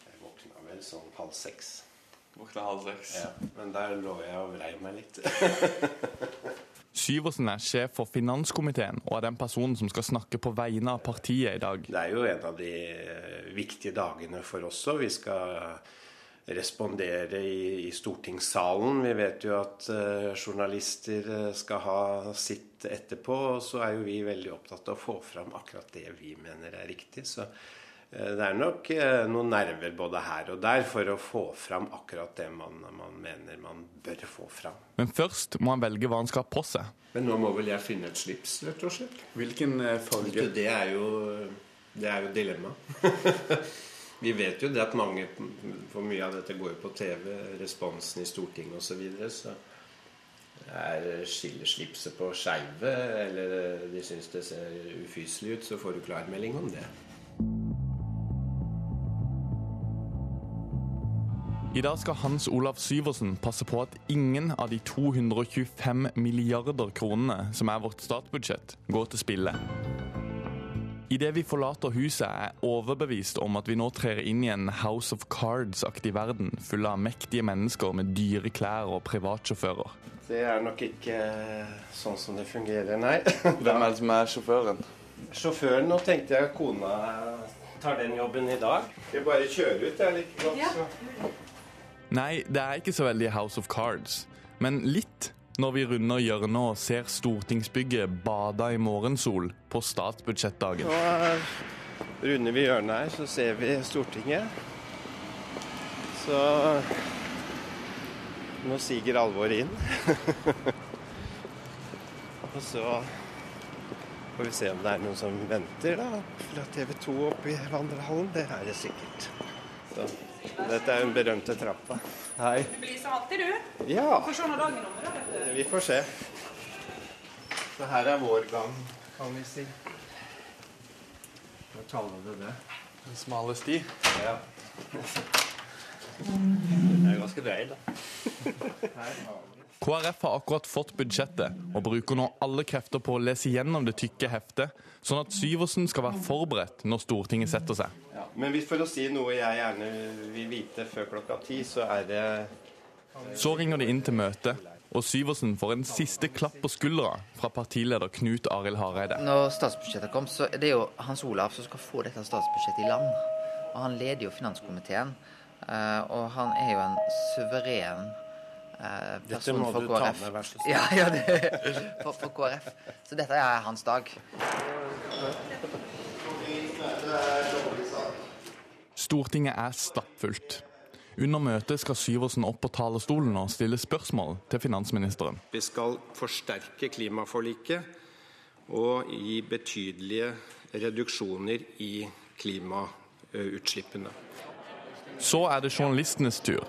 Jeg våkna vel sånn halv seks. Våkna halv seks. Ja, men der lå jeg og vrei meg litt. Syversen er sjef for finanskomiteen og er den personen som skal snakke på vegne av partiet i dag. Det er jo en av de eh, viktige dagene for oss òg. Vi skal respondere i, i stortingssalen. Vi vet jo at uh, journalister eh, skal ha sitt etterpå. Og så er jo vi veldig opptatt av å få fram akkurat det vi mener er riktig. Så det er nok uh, noen nerver både her og der for å få fram akkurat det man, man mener man bør få fram. Men først må han velge hva han skal ha på seg. Men nå må vel jeg finne et slips, rett og slett. Hvilken farge? Det er jo, det er jo dilemma. Vi vet jo det at mange For mye av dette går jo på TV, responsen i Stortinget osv. Så, videre, så er skiller slipset på skeive, eller de syns det ser ufyselig ut, så får du klarmelding om det. I dag skal Hans Olav Syversen passe på at ingen av de 225 milliarder kronene som er vårt statsbudsjett, går til spille. Idet vi forlater huset, er jeg overbevist om at vi nå trer inn i en House of Cards-aktig verden, full av mektige mennesker med dyre klær og privatsjåfører. Det er nok ikke sånn som det fungerer, nei. Hvem er det som er sjåføren? Sjåføren, nå tenkte jeg kona tar den jobben i dag. Jeg bare kjører ut, jeg like godt. Så. Nei, det er ikke så veldig House of Cards, men litt når vi runder hjørnet og ser stortingsbygget bada i morgensol på statsbudsjettdagen. Nå runder vi hjørnet her, så ser vi Stortinget. Så nå siger alvoret inn. og så får vi se om det er noen som venter da, fra TV 2 oppe i vandrehallen. Det er det sikkert. Så, dette er den berømte trappa. Hei. Du blir som alltid, du. Ja. Får se når dagen er over, du. Vi får se. Så her er vår gang, kan vi si. Hva kaller du det? En smale sti? Ja. Det er ganske drøy, da. KrF har akkurat fått budsjettet, og bruker nå alle krefter på å lese gjennom det tykke heftet, sånn at Syversen skal være forberedt når Stortinget setter seg. Men hvis for å si noe jeg gjerne vil vite før klokka ti, så er det Så ringer de inn til møte, og Syversen får en siste klapp på skuldra fra partileder Knut Arild Hareide. Når statsbudsjettet kom, så er det jo Hans Olav som skal få dette statsbudsjettet i land. Og han leder jo finanskomiteen. eh, Og han er jo en suveren eh, Dette må du ta med, vær så snill. Ja, ja, for, for KrF. Så dette er hans dag. Stortinget er stappfullt. Under møtet skal Syversen opp på talerstolen og stille spørsmål til finansministeren. Vi skal forsterke klimaforliket og gi betydelige reduksjoner i klimautslippene. Så er det journalistenes tur.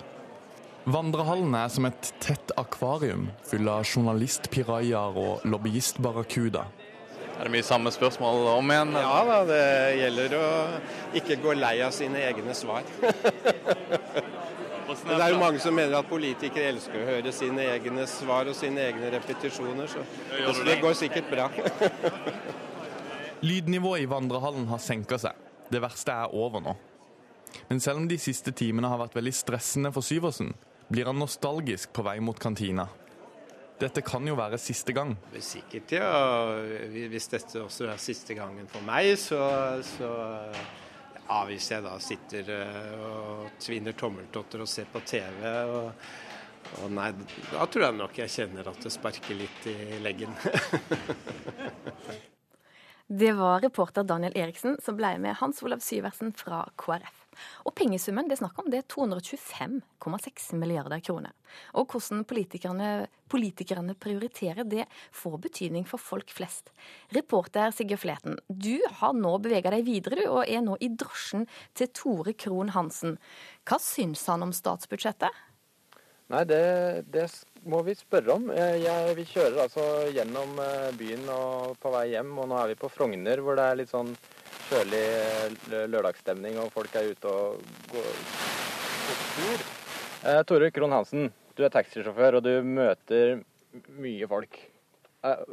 Vandrehallen er som et tett akvarium full av journalistpirajaer og lobbyistbarracuda. Er det mye samme spørsmål om igjen? eller? Ja da, det gjelder å ikke gå lei av sine egne svar. Det er jo mange som mener at politikere elsker å høre sine egne svar og sine egne repetisjoner, så det det? går sikkert bra. Lydnivået i vandrehallen har senka seg. Det verste er over nå. Men selv om de siste timene har vært veldig stressende for Syversen, blir han nostalgisk på vei mot kantina. Dette kan jo være siste gang. Sikkert, ja. Hvis dette også er siste gangen for meg, så, så ja, hvis jeg da sitter eh, og tvinner tommeltotter og ser på TV og, og nei, da tror jeg nok jeg kjenner at det sparker litt i leggen. Det var reporter Daniel Eriksen som ble med Hans Olav Syversen fra KrF. Og pengesummen det er snakk om, det er 225,6 milliarder kroner. Og hvordan politikerne, politikerne prioriterer, det får betydning for folk flest. Reporter Sigurd Fleten, du har nå bevega deg videre, du, og er nå i drosjen til Tore Krohn Hansen. Hva syns han om statsbudsjettet? Nei, det, det må vi spørre om. Eh, Jeg, vi kjører altså gjennom eh, byen og på vei hjem, og nå er vi på Frogner, hvor det er litt sånn kjølig eh, lørdagsstemning, og folk er ute og går på tur. Eh, Tore Krohn Hansen, du er taxisjåfør, og du møter mye folk. Eh,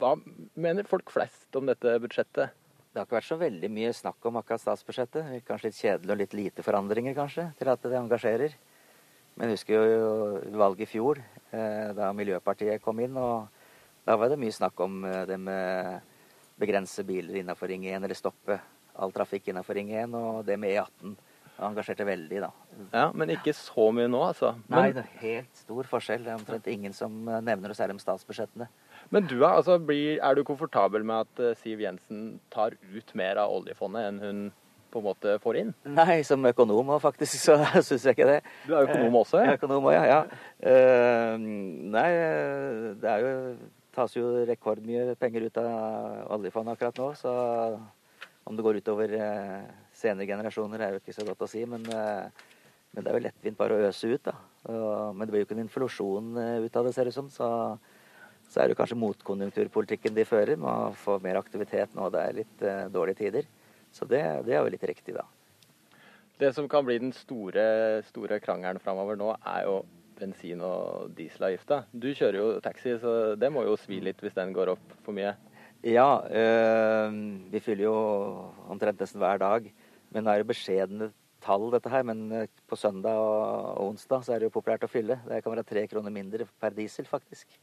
hva mener folk flest om dette budsjettet? Det har ikke vært så veldig mye snakk om akkurat statsbudsjettet. Kanskje litt kjedelig og litt lite forandringer, kanskje, til at det engasjerer. Men jeg husker jo valget i fjor, eh, da Miljøpartiet kom inn. og Da var det mye snakk om eh, det med begrense biler innenfor Ring 1, eller stoppe all trafikk innenfor Ring 1, og det med E18. Det engasjerte veldig, da. Ja, Men ikke så mye nå, altså. Nei, det er helt stor forskjell. Det er omtrent ingen som eh, nevner noe særlig om statsbudsjettene. men du, er, altså, blir, er du komfortabel med at eh, Siv Jensen tar ut mer av oljefondet enn hun på en måte får inn? Nei, som økonom òg, faktisk, så syns jeg ikke det. Du er økonom også, ja? ja? Økonom også, ja. ja. Uh, nei, det er jo tas jo rekordmye penger ut av oljefondet akkurat nå, så om det går utover eh, senere generasjoner er jo ikke så godt å si, men, eh, men det er jo lettvint bare å øse ut, da. Men det blir jo ikke en inflasjon eh, ut av det, ser det ut som. Så, så er det kanskje motkonjunkturpolitikken de fører, med å få mer aktivitet nå det er litt dårlige tider. Så det, det er jo litt riktig, da. Det som kan bli den store, store krangelen framover nå, er jo bensin- og dieselavgifta. Du kjører jo taxi, så det må jo svi litt hvis den går opp for mye. Ja, øh, vi fyller jo omtrent nesten hver dag. Men nå er det beskjedne tall, dette her, men eh, på søndag og onsdag så er det jo populært å fylle. Det kan være tre kroner mindre per diesel, faktisk.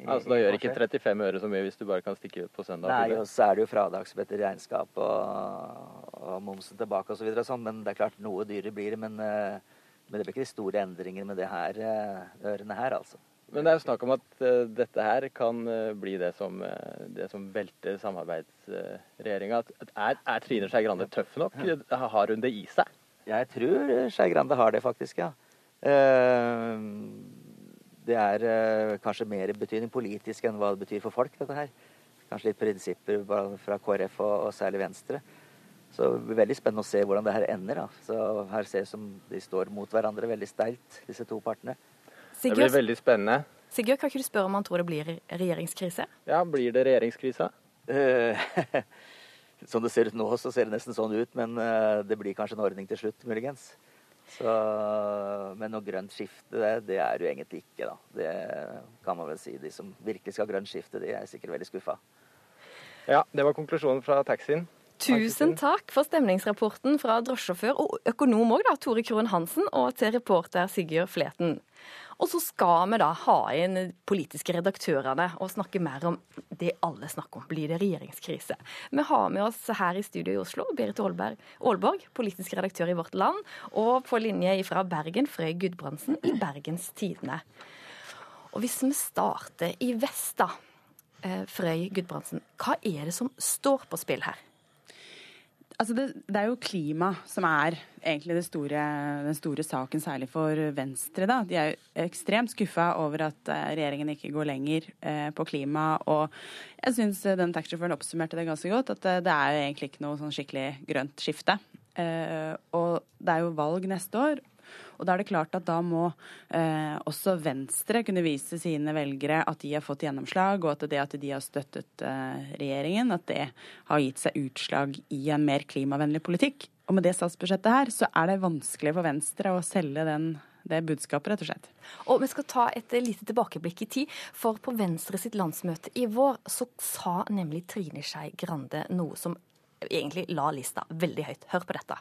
Altså, da gjør ikke 35 øre så mye hvis du bare kan stikke ut på søndag? Nei, og så er det jo fradragsbett i regnskap og, og momsen tilbake osv. Så sånn, men det er klart noe dyrere blir det. Men, eh, men det blir ikke de store endringer med det her eh, ørene her, altså. Men det er jo snakk om at uh, dette her kan uh, bli det som, det som velter samarbeidsregjeringa. Er, er Trine Skei Grande tøff nok? Har hun det i seg? Jeg tror Skei Grande har det, faktisk, ja. det er kanskje mer betydning politisk enn hva det betyr for folk, dette her. Kanskje litt prinsipper fra KrF og, og særlig Venstre. Så det blir veldig spennende å se hvordan det her ender. Da. Så her ser det som de står mot hverandre veldig steilt, disse to partene. Sigurd, det blir veldig spennende. Sigurd, kan ikke du spørre om han tror det blir regjeringskrise? Ja, blir det regjeringskrise? Som det ser ut nå, så ser det nesten sånn ut. Men eh, det blir kanskje en ordning til slutt, muligens. Så, men noe grønt skifte, det, det er jo egentlig ikke, da. Det kan man vel si. De som virkelig skal ha grønt skifte, de er sikkert veldig skuffa. Ja, det var konklusjonen fra taxien. Tusen takk for stemningsrapporten fra drosjesjåfør og økonom òg, Tore Krohn Hansen, og til reporter Sigurd Fleten. Og så skal vi da ha inn politiske redaktørene og snakke mer om det alle snakker om. Blir det regjeringskrise? Vi har med oss her i studio i Oslo Berit Aalborg, politisk redaktør i Vårt Land, og på linje fra Bergen Frøy Gudbrandsen i Bergens Tidende. Og hvis vi starter i vest, da. Eh, Frøy Gudbrandsen, hva er det som står på spill her? Altså det, det, er jo klima som er egentlig store, den store saken, særlig for Venstre. Da. De er jo ekstremt skuffa over at eh, regjeringen ikke går lenger eh, på klima. Og jeg syns den taxisjåføren oppsummerte det ganske godt, at eh, det er jo egentlig ikke noe sånn skikkelig grønt skifte. Eh, og det er jo valg neste år, og da er det klart at da må eh, også Venstre kunne vise sine velgere at de har fått gjennomslag, og at det at de har støttet eh, regjeringen, at det har gitt seg utslag i en mer klimavennlig politikk. Og med det statsbudsjettet her, så er det vanskelig for Venstre å selge den det budskapet, rett og slett. Og Vi skal ta et lite tilbakeblikk i tid. For på Venstre sitt landsmøte i vår så sa nemlig Trine Skei Grande noe som egentlig la lista veldig høyt. Hør på dette.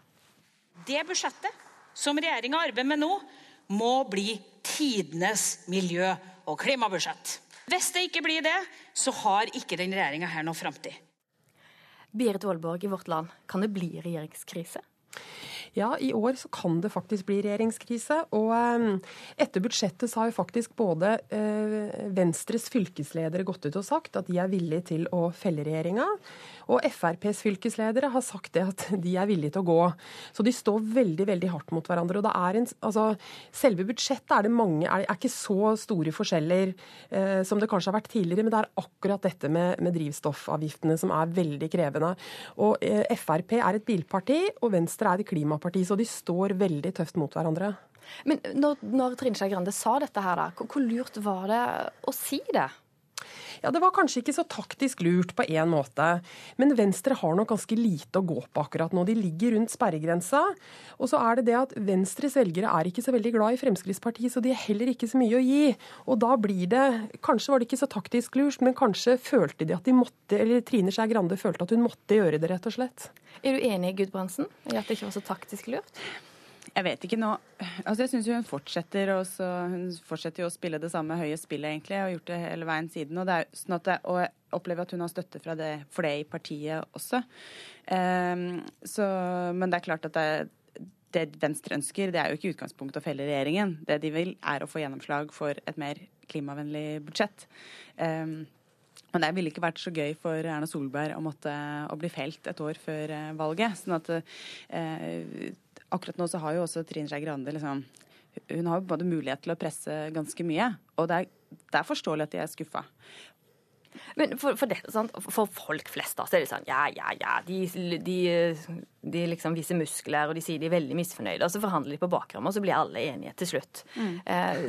Det budsjettet som regjeringa arbeider med nå, må bli tidenes miljø- og klimabudsjett. Hvis det ikke blir det, så har ikke den regjeringa her noe framtid. Berit Aalborg i Vårt Land, kan det bli regjeringskrise? Ja, i år så kan det faktisk bli regjeringskrise. Og ehm, etter budsjettet så har jo faktisk både eh, Venstres fylkesledere gått ut og sagt at de er villige til å felle regjeringa. Og FrPs fylkesledere har sagt det at de er villige til å gå. Så de står veldig veldig hardt mot hverandre. og det er en, altså, Selve budsjettet er det mange, er, er ikke så store forskjeller eh, som det kanskje har vært tidligere, men det er akkurat dette med, med drivstoffavgiftene som er veldig krevende. Og eh, Frp er et bilparti, og Venstre er et klimaparti, så de står veldig tøft mot hverandre. Men når, når Trine Skei Grande sa dette her, da, hvor lurt var det å si det? Ja, Det var kanskje ikke så taktisk lurt på én måte, men Venstre har nok ganske lite å gå på akkurat nå. De ligger rundt sperregrensa. Og så er det det at Venstres velgere er ikke så veldig glad i Fremskrittspartiet, så de har heller ikke så mye å gi. Og da blir det Kanskje var det ikke så taktisk lurt, men kanskje følte de at de måtte, eller Trine Skei Grande følte at hun måtte gjøre det, rett og slett. Er du enig, Gudbrandsen, i at det ikke var så taktisk lurt? Jeg vet ikke nå. Altså jeg syns hun fortsetter også, hun fortsetter å spille det samme høye spillet, egentlig, og gjort det hele veien siden. Og, er sånn det, og jeg opplever at hun har støtte fra det, for det i partiet også. Um, så, men det er klart at det, det Venstre ønsker, det er jo ikke utgangspunktet å felle regjeringen. Det de vil, er å få gjennomslag for et mer klimavennlig budsjett. Um, men det ville ikke vært så gøy for Erna Solberg å måtte å bli felt et år før eh, valget. sånn at eh, akkurat nå så har jo også Trine Skei Grande liksom Hun har jo både mulighet til å presse ganske mye, og det er, det er forståelig at de er skuffa. Men for, for, det, for, folk flest da, så er det sånn ja, ja, ja. De, de, de liksom viser muskler, og de sier de er veldig misfornøyde. Og så forhandler de på bakrommet, og så blir alle enige til slutt. Mm. Eh,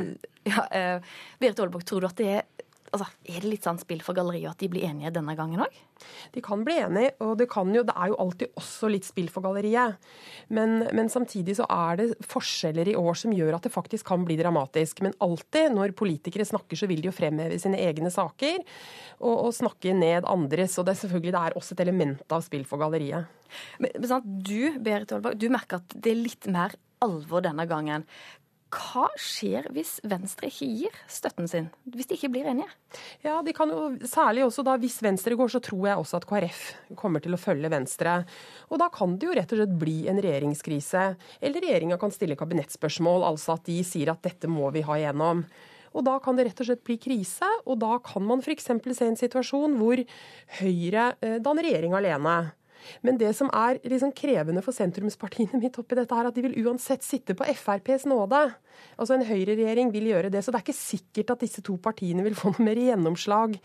ja, eh, Berit Aalborg, tror du at det er Altså, Er det litt sånn spill for galleriet at de blir enige denne gangen òg? De kan bli enige, og det, kan jo, det er jo alltid også litt spill for galleriet. Men, men, samtidig så er det forskjeller i år som gjør at det faktisk kan bli dramatisk. Men alltid når politikere snakker, så vil de jo fremheve sine egne saker og, og snakke ned andres. Og det er selvfølgelig det er også et element av spill for galleriet. Men, men sant, Du Berit Olberg, du merker at det er litt mer alvor denne gangen. Hva skjer hvis Venstre ikke gir støtten sin, hvis de ikke blir enige? Ja, de kan jo, Særlig også da hvis Venstre går, så tror jeg også at KrF kommer til å følge Venstre. Og da kan det jo rett og slett bli en regjeringskrise. Eller regjeringa kan stille kabinettspørsmål, altså at de sier at dette må vi ha igjennom. Og da kan det rett og slett bli krise, og da kan man f.eks. se en situasjon hvor Høyre eh, danner regjering alene. Men det som er liksom krevende for sentrumspartiene midt oppi dette, er at de vil uansett sitte på FrPs nåde. Altså En høyreregjering vil gjøre det. Så det er ikke sikkert at disse to partiene vil få noe mer gjennomslag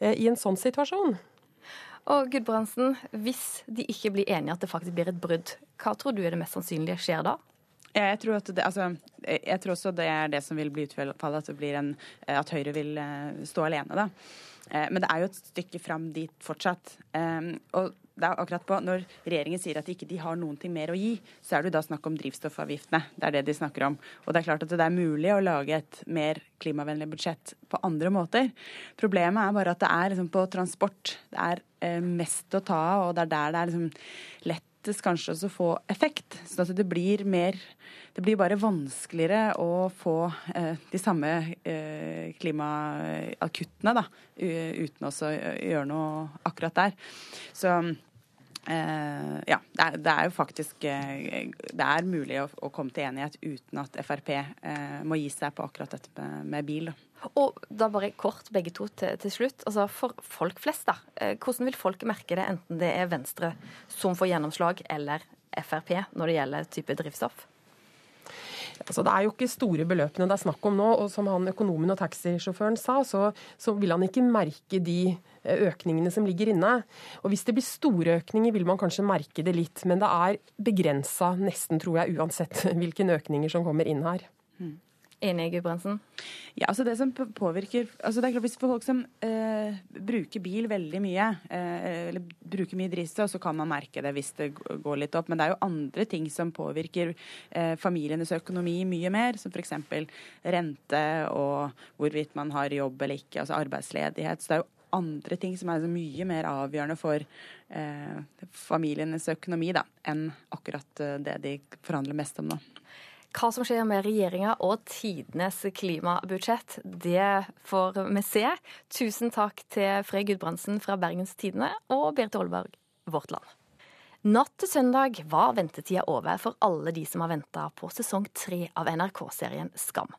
eh, i en sånn situasjon. Og Gudbrandsen, hvis de ikke blir enige at det faktisk blir et brudd, hva tror du er det mest sannsynlige skjer da? Jeg tror, det, altså, jeg tror, også det er det som vil bli utfallet, at, at Høyre vil eh, stå alene. da. Eh, men det er jo et stykke fram dit fortsatt. Og det er akkurat på, Når regjeringen sier at de ikke har noen ting mer å gi, så er det jo da snakk om drivstoffavgiftene. Det er det de snakker om. Og det er klart at det er mulig å lage et mer klimavennlig budsjett på andre måter. Problemet er bare at det er liksom på transport det er eh, mest å ta av, og det er der det er liksom lettest kanskje også å få effekt. sånn at det blir mer det blir bare vanskeligere å få eh, de samme eh, klimaakuttene da, uten å gjøre noe akkurat der. Så Uh, ja, det er, det er, jo faktisk uh, Det er mulig å, å, komme til enighet uten at Frp uh, må gi seg på akkurat dette med, med bil. Da. Og da bare kort begge to til, til, slutt. Altså For folk flest, da. Eh, hvordan vil folk merke det, enten det er Venstre som får gjennomslag, eller Frp når det gjelder type drivstoff? Altså, det er jo ikke store beløpene det er snakk om nå. og Som han økonomen og taxisjåføren sa, så, så, vil han ikke merke de eh, økningene som ligger inne. Og Hvis det blir store økninger, vil man kanskje merke det litt. Men det er begrensa nesten, tror jeg, uansett hvilke økninger som kommer inn her. Mm. Enig, Gudbrandsen? Ja, altså det som påvirker altså det er klart Hvis folk som eh, bruker bil veldig mye, eh, eller bruker mye drivstoff, så kan man merke det hvis det går litt opp. Men det er jo andre ting som påvirker eh, familienes økonomi mye mer, som f.eks. rente og hvorvidt man har jobb eller ikke, altså arbeidsledighet. Så det er jo andre ting som er mye mer avgjørende for eh, familienes økonomi da, enn akkurat eh, det de forhandler mest om nå. Hva som skjer med regjeringa og tidenes klimabudsjett, det får vi se. Tusen takk til Frey Gudbrandsen fra Bergens Tidende og Berit Aalberg, Vårt Land. Natt til søndag var ventetida over for alle de som har venta på sesong tre av NRK-serien Skam.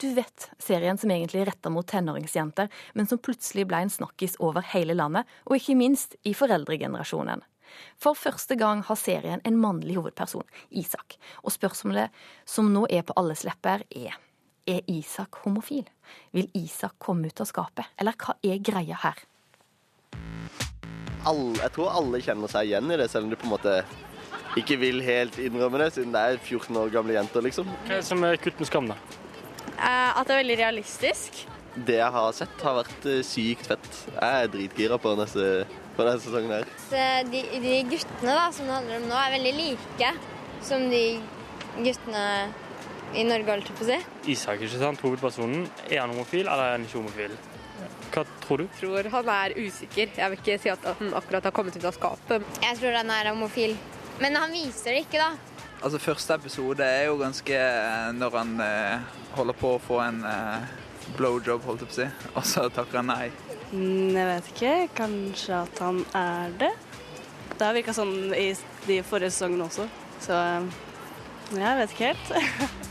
Du vet, serien som egentlig er retta mot tenåringsjenter, men som plutselig ble en snakkis over hele landet, og ikke minst i foreldregenerasjonen. For første gang har serien en mannlig hovedperson, Isak. Og spørsmålet som nå er på alles lepper, er er Isak homofil? Vil Isak komme ut av skapet, eller hva er greia her? Alle, jeg tror alle kjenner seg igjen i det, selv om du på en måte ikke vil helt innrømme det, siden det er 14 år gamle jenter, liksom. Hva er det som er kutt med skam, da? Uh, at det er veldig realistisk. Det jeg har sett, har vært uh, sykt fett. Jeg er dritgira på neste på denne sesongen her. De, de, guttene da, som det handler om nå, er veldig like som de guttene i Norge, holdt jeg på å si. Isak, ikke sant? Hovedpersonen. Er han homofil, eller er han ikke homofil? Hva tror du? Jeg tror han er usikker. Jeg vil ikke si at han akkurat har kommet ut av skapet. Jeg tror han er homofil. Men han viser det ikke, da. Altså, Første episode er jo ganske eh, når han eh, holder på å få en eh, blowjob, holdt jeg på å si, og så takker han nei. Mm, jeg vet ikke. Kanskje at han er det. Det har virka sånn i de forrige sesongene også, så jeg vet ikke helt.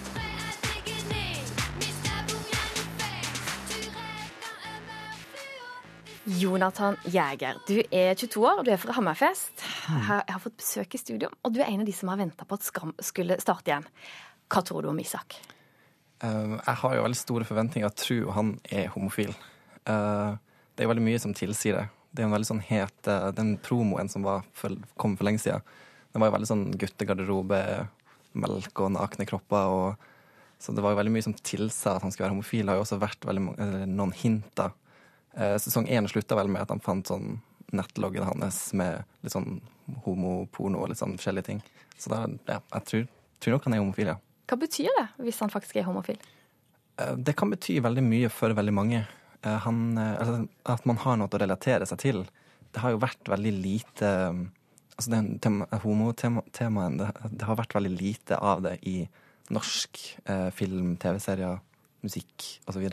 Jonathan Jæger, du er 22 år, du er fra Hammerfest. Jeg har fått besøk i studio, og du er en av de som har venta på at Skam skulle starte igjen. Hva tror du om Isak? Uh, jeg har jo veldig store forventninger. Jeg tror han er homofil. Uh, det er veldig mye som tilsier det. Det er en veldig sånn het, eh, Den promoen som var for, kom for lenge siden, den var jo veldig sånn guttegarderobe, melk og nakne kropper. og så det var jo veldig mye som tilsa at han skulle være homofil. Det har jo også vært mange, noen hinter Eh, sesong én slutta vel med at han fant sånn nettloggen hans med litt sånn homoporno og litt sånn forskjellige ting. Så da, ja, jeg tror, tror nok han er homofil, ja. Hva betyr det, hvis han faktisk er homofil? Eh, Det kan bety veldig mye for veldig mange. Eh, Han, eh, altså, at man har noe å relatere seg til. Det har jo vært veldig lite altså den tema, Homotemaet, det, det har vært veldig lite av det i norsk eh, film, TV-serier, musikk osv.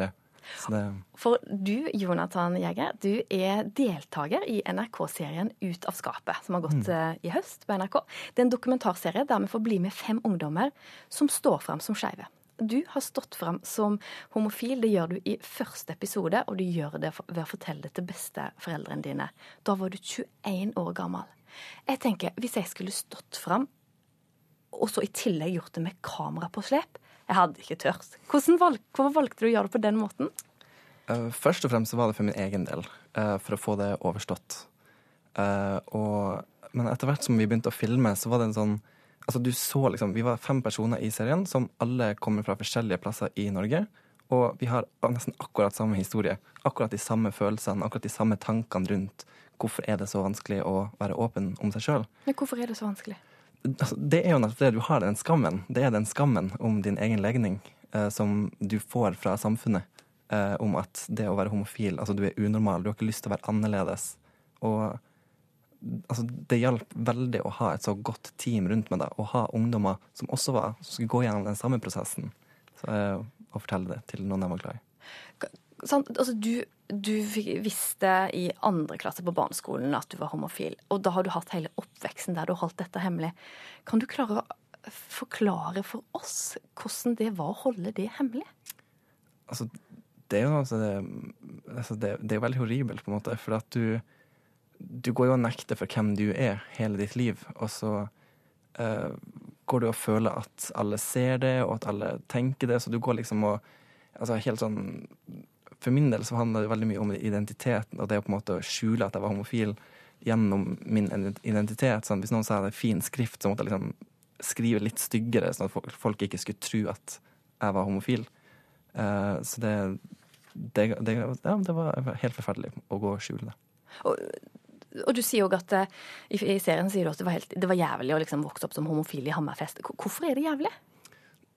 For du, Jonathan Jæger, du er deltaker i NRK-serien Ut av skapet, som har gått Mm. eh, i høst på NRK. Det er en dokumentarserie der vi får bli med fem ungdommer som står fram som skeive. Du har stått fram som homofil, det gjør du i første episode, og du gjør det ved å fortelle det til besteforeldrene dine. Da var du 21 år gammel. Jeg tenker, hvis jeg skulle stått fram, og så i tillegg gjort det med kamera på slep, jeg hadde ikke tørt. Valg, hvorfor valgte du å gjøre det på den måten? Eh, Først og fremst var det for min egen del, eh, for å få det overstått. Eh, og, men etter hvert som vi begynte å filme, så var det en sånn Altså du så liksom, Vi var fem personer i serien som alle kommer fra forskjellige plasser i Norge. Og vi har nesten akkurat samme historie. Akkurat de samme følelsene, akkurat de samme tankene rundt hvorfor er det så vanskelig å være åpen om seg sjøl. Men hvorfor er det så vanskelig? Altså, det er jo nettopp det du har, den skammen. Det er den skammen om din egen legning eh, som du får fra samfunnet. Eh, om at det å være homofil, altså du er unormal, du har ikke lyst til å være annerledes. Og altså, det hjalp veldig å ha et så godt team rundt meg, da, og ha ungdommer som også var, som skulle gå gjennom den samme prosessen. Så, eh, og fortelle det til noen de var glad i. Sånn, Altså, du, du visste i andre klasse på barneskolen at du var homofil, og da har du hatt hele oppveksten der du har holdt dette hemmelig. Kan du klare å forklare for oss hvordan det var å holde det hemmelig? altså, det er jo altså, det, altså, det, det er veldig horribelt, på en måte. For at du, du går jo og nekter for hvem du er hele ditt liv, og så uh, går du og føler at alle ser det, og at alle tenker det, så du går liksom og Altså helt sånn For min del så handler det veldig mye om identiteten, og det å på en måte skjule at jeg var homofil gjennom min identitet. Sånn, hvis noen sa det er fin skrift, så måtte jeg liksom skrive litt styggere, sånn at folk, ikke skulle tro at jeg var homofil. Uh, så det, det, det, ja, det var helt forferdelig å gå og skjule det. Og, og du sier jo at eh, i, i serien sier du at det var, helt, det var jævlig å liksom vokse opp som homofil i Hammerfest. Hvorfor er det jævlig?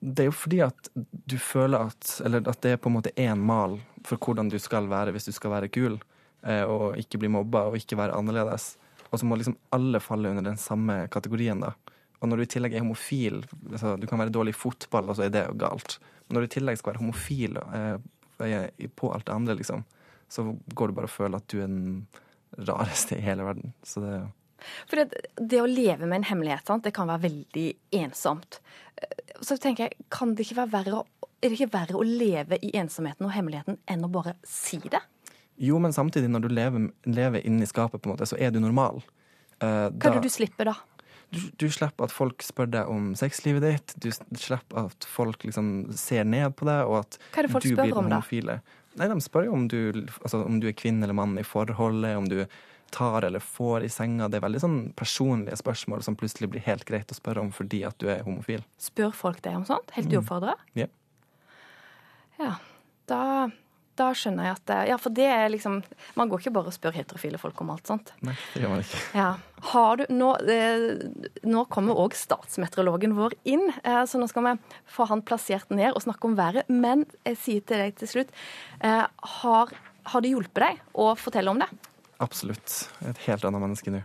Det er jo fordi at du føler at Eller at det er på en måte én mal for hvordan du skal være hvis du skal være kul, eh, og ikke bli mobba og ikke være annerledes. Og så må liksom alle falle under den samme kategorien, da. Og når du i tillegg er homofil altså Du kan være dårlig i fotball, og så er det jo galt. Men når du i tillegg skal være homofil eh, på alt det andre, liksom, så går du bare og føler at du er den rareste i hele verden. Så det For det, det å leve med en hemmelighet, sant, det kan være veldig ensomt. Eh, Så tenker jeg, kan det ikke være verre er det ikke verre å leve i ensomheten og hemmeligheten enn å bare si det? Jo, men samtidig, når du lever, lever inni skapet, på en måte, så er du normal. Eh, Hva er det du slipper da? du, du slipper at folk spør deg om sexlivet ditt. Du slipper at folk liksom ser ned på deg, og at Hva er det folk du spør blir om da? Nei, De spør jo om du, altså, om du er kvinne eller mann i forholdet, om du tar eller får i senga. Det er veldig sånn personlige spørsmål som plutselig blir helt greit å spørre om fordi at du er homofil. Spør folk deg om sånt? Helt Mm. Yeah. Ja. Ja. Da, da skjønner jeg at Ja, for det er liksom Man går ikke bare og spør heterofile folk om alt sånt. Nei, det gjør man ikke. Ja. Har du, nå, eh, nå kommer òg statsmeteorologen vår inn, eh, så nå skal vi få han plassert ned og snakke om været. Men jeg sier til deg til slutt, eh, har, har det hjulpet deg å fortelle om det? Absolutt. Et helt annet menneske nå.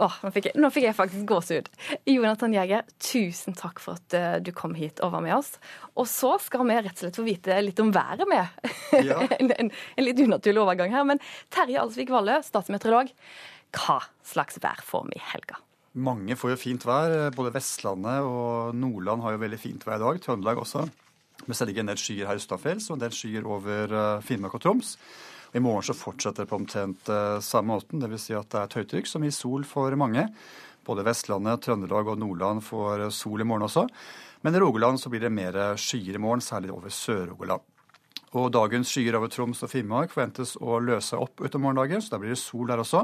Åh, nå, fikk jeg, nå fikk jeg faktisk gåsehud. Jonathan Jæger, tusen takk for at eh, du kom hit og var med oss. Og så skal vi rett og slett få vite litt om været med. en, en, en litt unaturlig overgang her. Men Terje Alsvik Valle, statsmeteorolog. Hva slags vær får vi i helga? Mange får jo fint vær. Både Vestlandet og Nordland har jo veldig fint vær i dag. Trøndelag også. Men så ligger en del skyer her østafjells og en del skyer over eh, Finnmark og Troms. I morgen så fortsetter det på omtrent eh, samme måten. Dvs. Si at det er et høytrykk som gir sol for mange. Både Vestlandet, Trøndelag og Nordland får eh, sol i morgen også. Men i Rogaland så blir det mer skyer i morgen, særlig over Sør-Rogaland. Og dagens skyer over Troms og Finnmark forventes å løse opp utover morgendagen, så da blir det sol der også.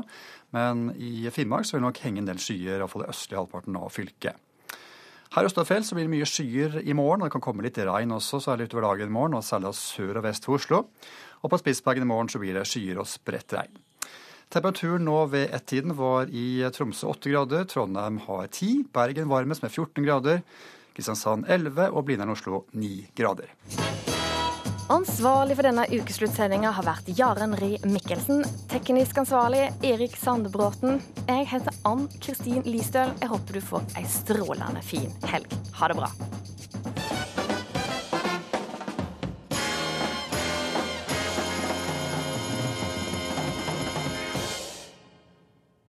Men i Finnmark så vil det nok henge en del skyer, iallfall det østlige halvparten av fylket. Her i Østafjell så blir det mye skyer i morgen, og det kan komme litt regn også, særlig utover dagen i morgen, og særlig sør og vest for Oslo. Og på Spitsbergen i morgen så blir det skyer og spredt regn. Temperaturen nå ved ett-tiden var i Tromsø 8 grader, Trondheim har 10, Bergen varmest med 14 grader, Kristiansand 11 og Blindern Oslo 9 grader. Ansvarlig for denne ukesluttsendinga har vært Jaren Rie Mikkelsen. Teknisk ansvarlig Erik Sandebråten. Jeg heter Ann Kristin Listøl. Jeg håper du får ei strålende fin helg. Ha det bra.